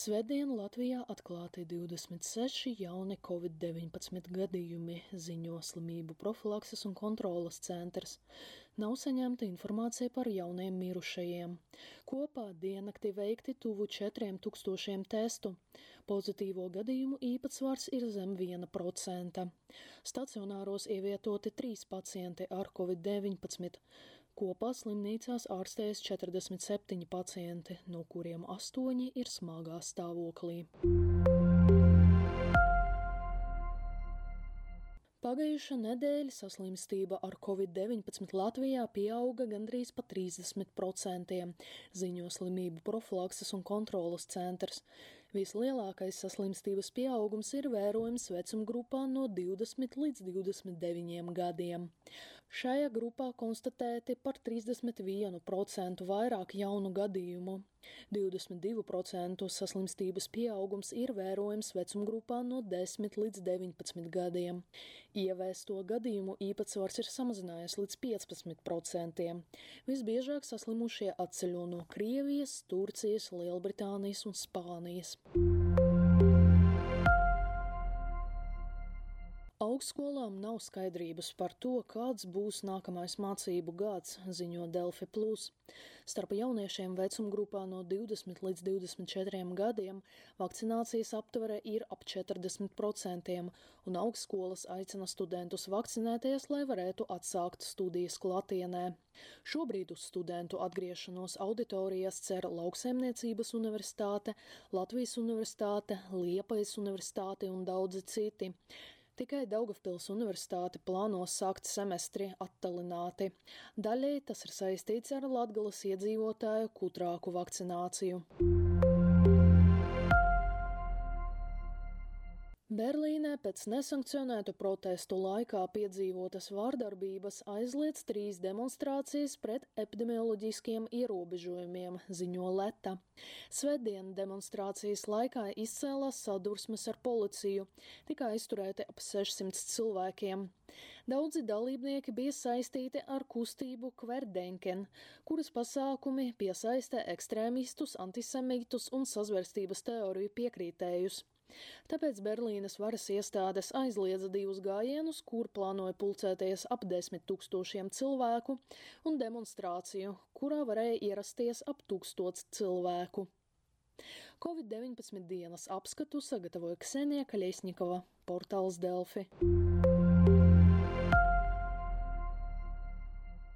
Svētdien Latvijā atklāti 26 jauni covid-19 gadījumi, ziņo slimību profilakses un kontrolas centrs. Nav saņemta informācija par jauniem mirušajiem. Kopā diennakti veikti tuvu 4000 testu. Pozitīvo gadījumu īpatsvars ir zem 1%. Stacionāros ievietoti trīs pacienti ar covid-19. Kopā slimnīcās ārstējas 47 pacienti, no kuriem 8 ir smagā stāvoklī. Pagājušā nedēļa saslimstība ar covid-19 Latvijā pieauga gandrīz pa 30%, ziņo slimību profilakses un kontrolas centrs. Vislielākais saslimstības pieaugums ir vērojams vecumgrupā no 20 līdz 29 gadiem. Šajā grupā konstatēti par 31% vairāk jaunu gadījumu. 22% saslimstības pieaugums ir vērojams vecumgrupā no 10 līdz 19 gadiem. Ievēsto gadījumu īpatsvars ir samazinājies līdz 15%. Visbiežāk saslimušie atceļo no Krievijas, Turcijas, Lielbritānijas un Spānijas. Augstskolām nav skaidrības par to, kāds būs nākamais mācību gads, ziņo Delfi Plus. Starp jauniešiem vecumgrupā no 20 līdz 24 gadiem vakcinācijas aptvere ir ap 40%, un augstskolas aicina studentus vakcinēties, lai varētu atsākt studijas klātienē. Šobrīd uz studentu atgriešanos auditorijas cer Lauksaimniecības universitāte, Latvijas universitāte, Liepais universitāte un daudzi citi. Tikai Daugavpils universitāte plāno sākt semestri attālināti. Daļai tas ir saistīts ar Latgalas iedzīvotāju kutrāku vakcināciju. Berlīnē pēc nesankcionētu protestu laikā piedzīvotas vārdarbības aizliedz trīs demonstrācijas pret epidemioloģiskiem ierobežojumiem, ziņo Leta. Svētdien demonstrācijas laikā izcēlās sadursmes ar policiju, tika aizturēti ap 600 cilvēkiem. Daudzi dalībnieki bija saistīti ar kustību Kverdenken, kuras pasākumi piesaistē ekstrēmistus, antisemītus un sazvērstības teoriju piekrītējus. Tāpēc Berlīnes varas iestādes aizliedza divus gājienus, kur plānoja pulcēties ap desmit tūkstošiem cilvēku, un demonstrāciju, kurā varēja ierasties ap tūkstots cilvēku. Covid-19 dienas apskatu sagatavoja Ksenija Kaļiesņikova, portāls Delfi.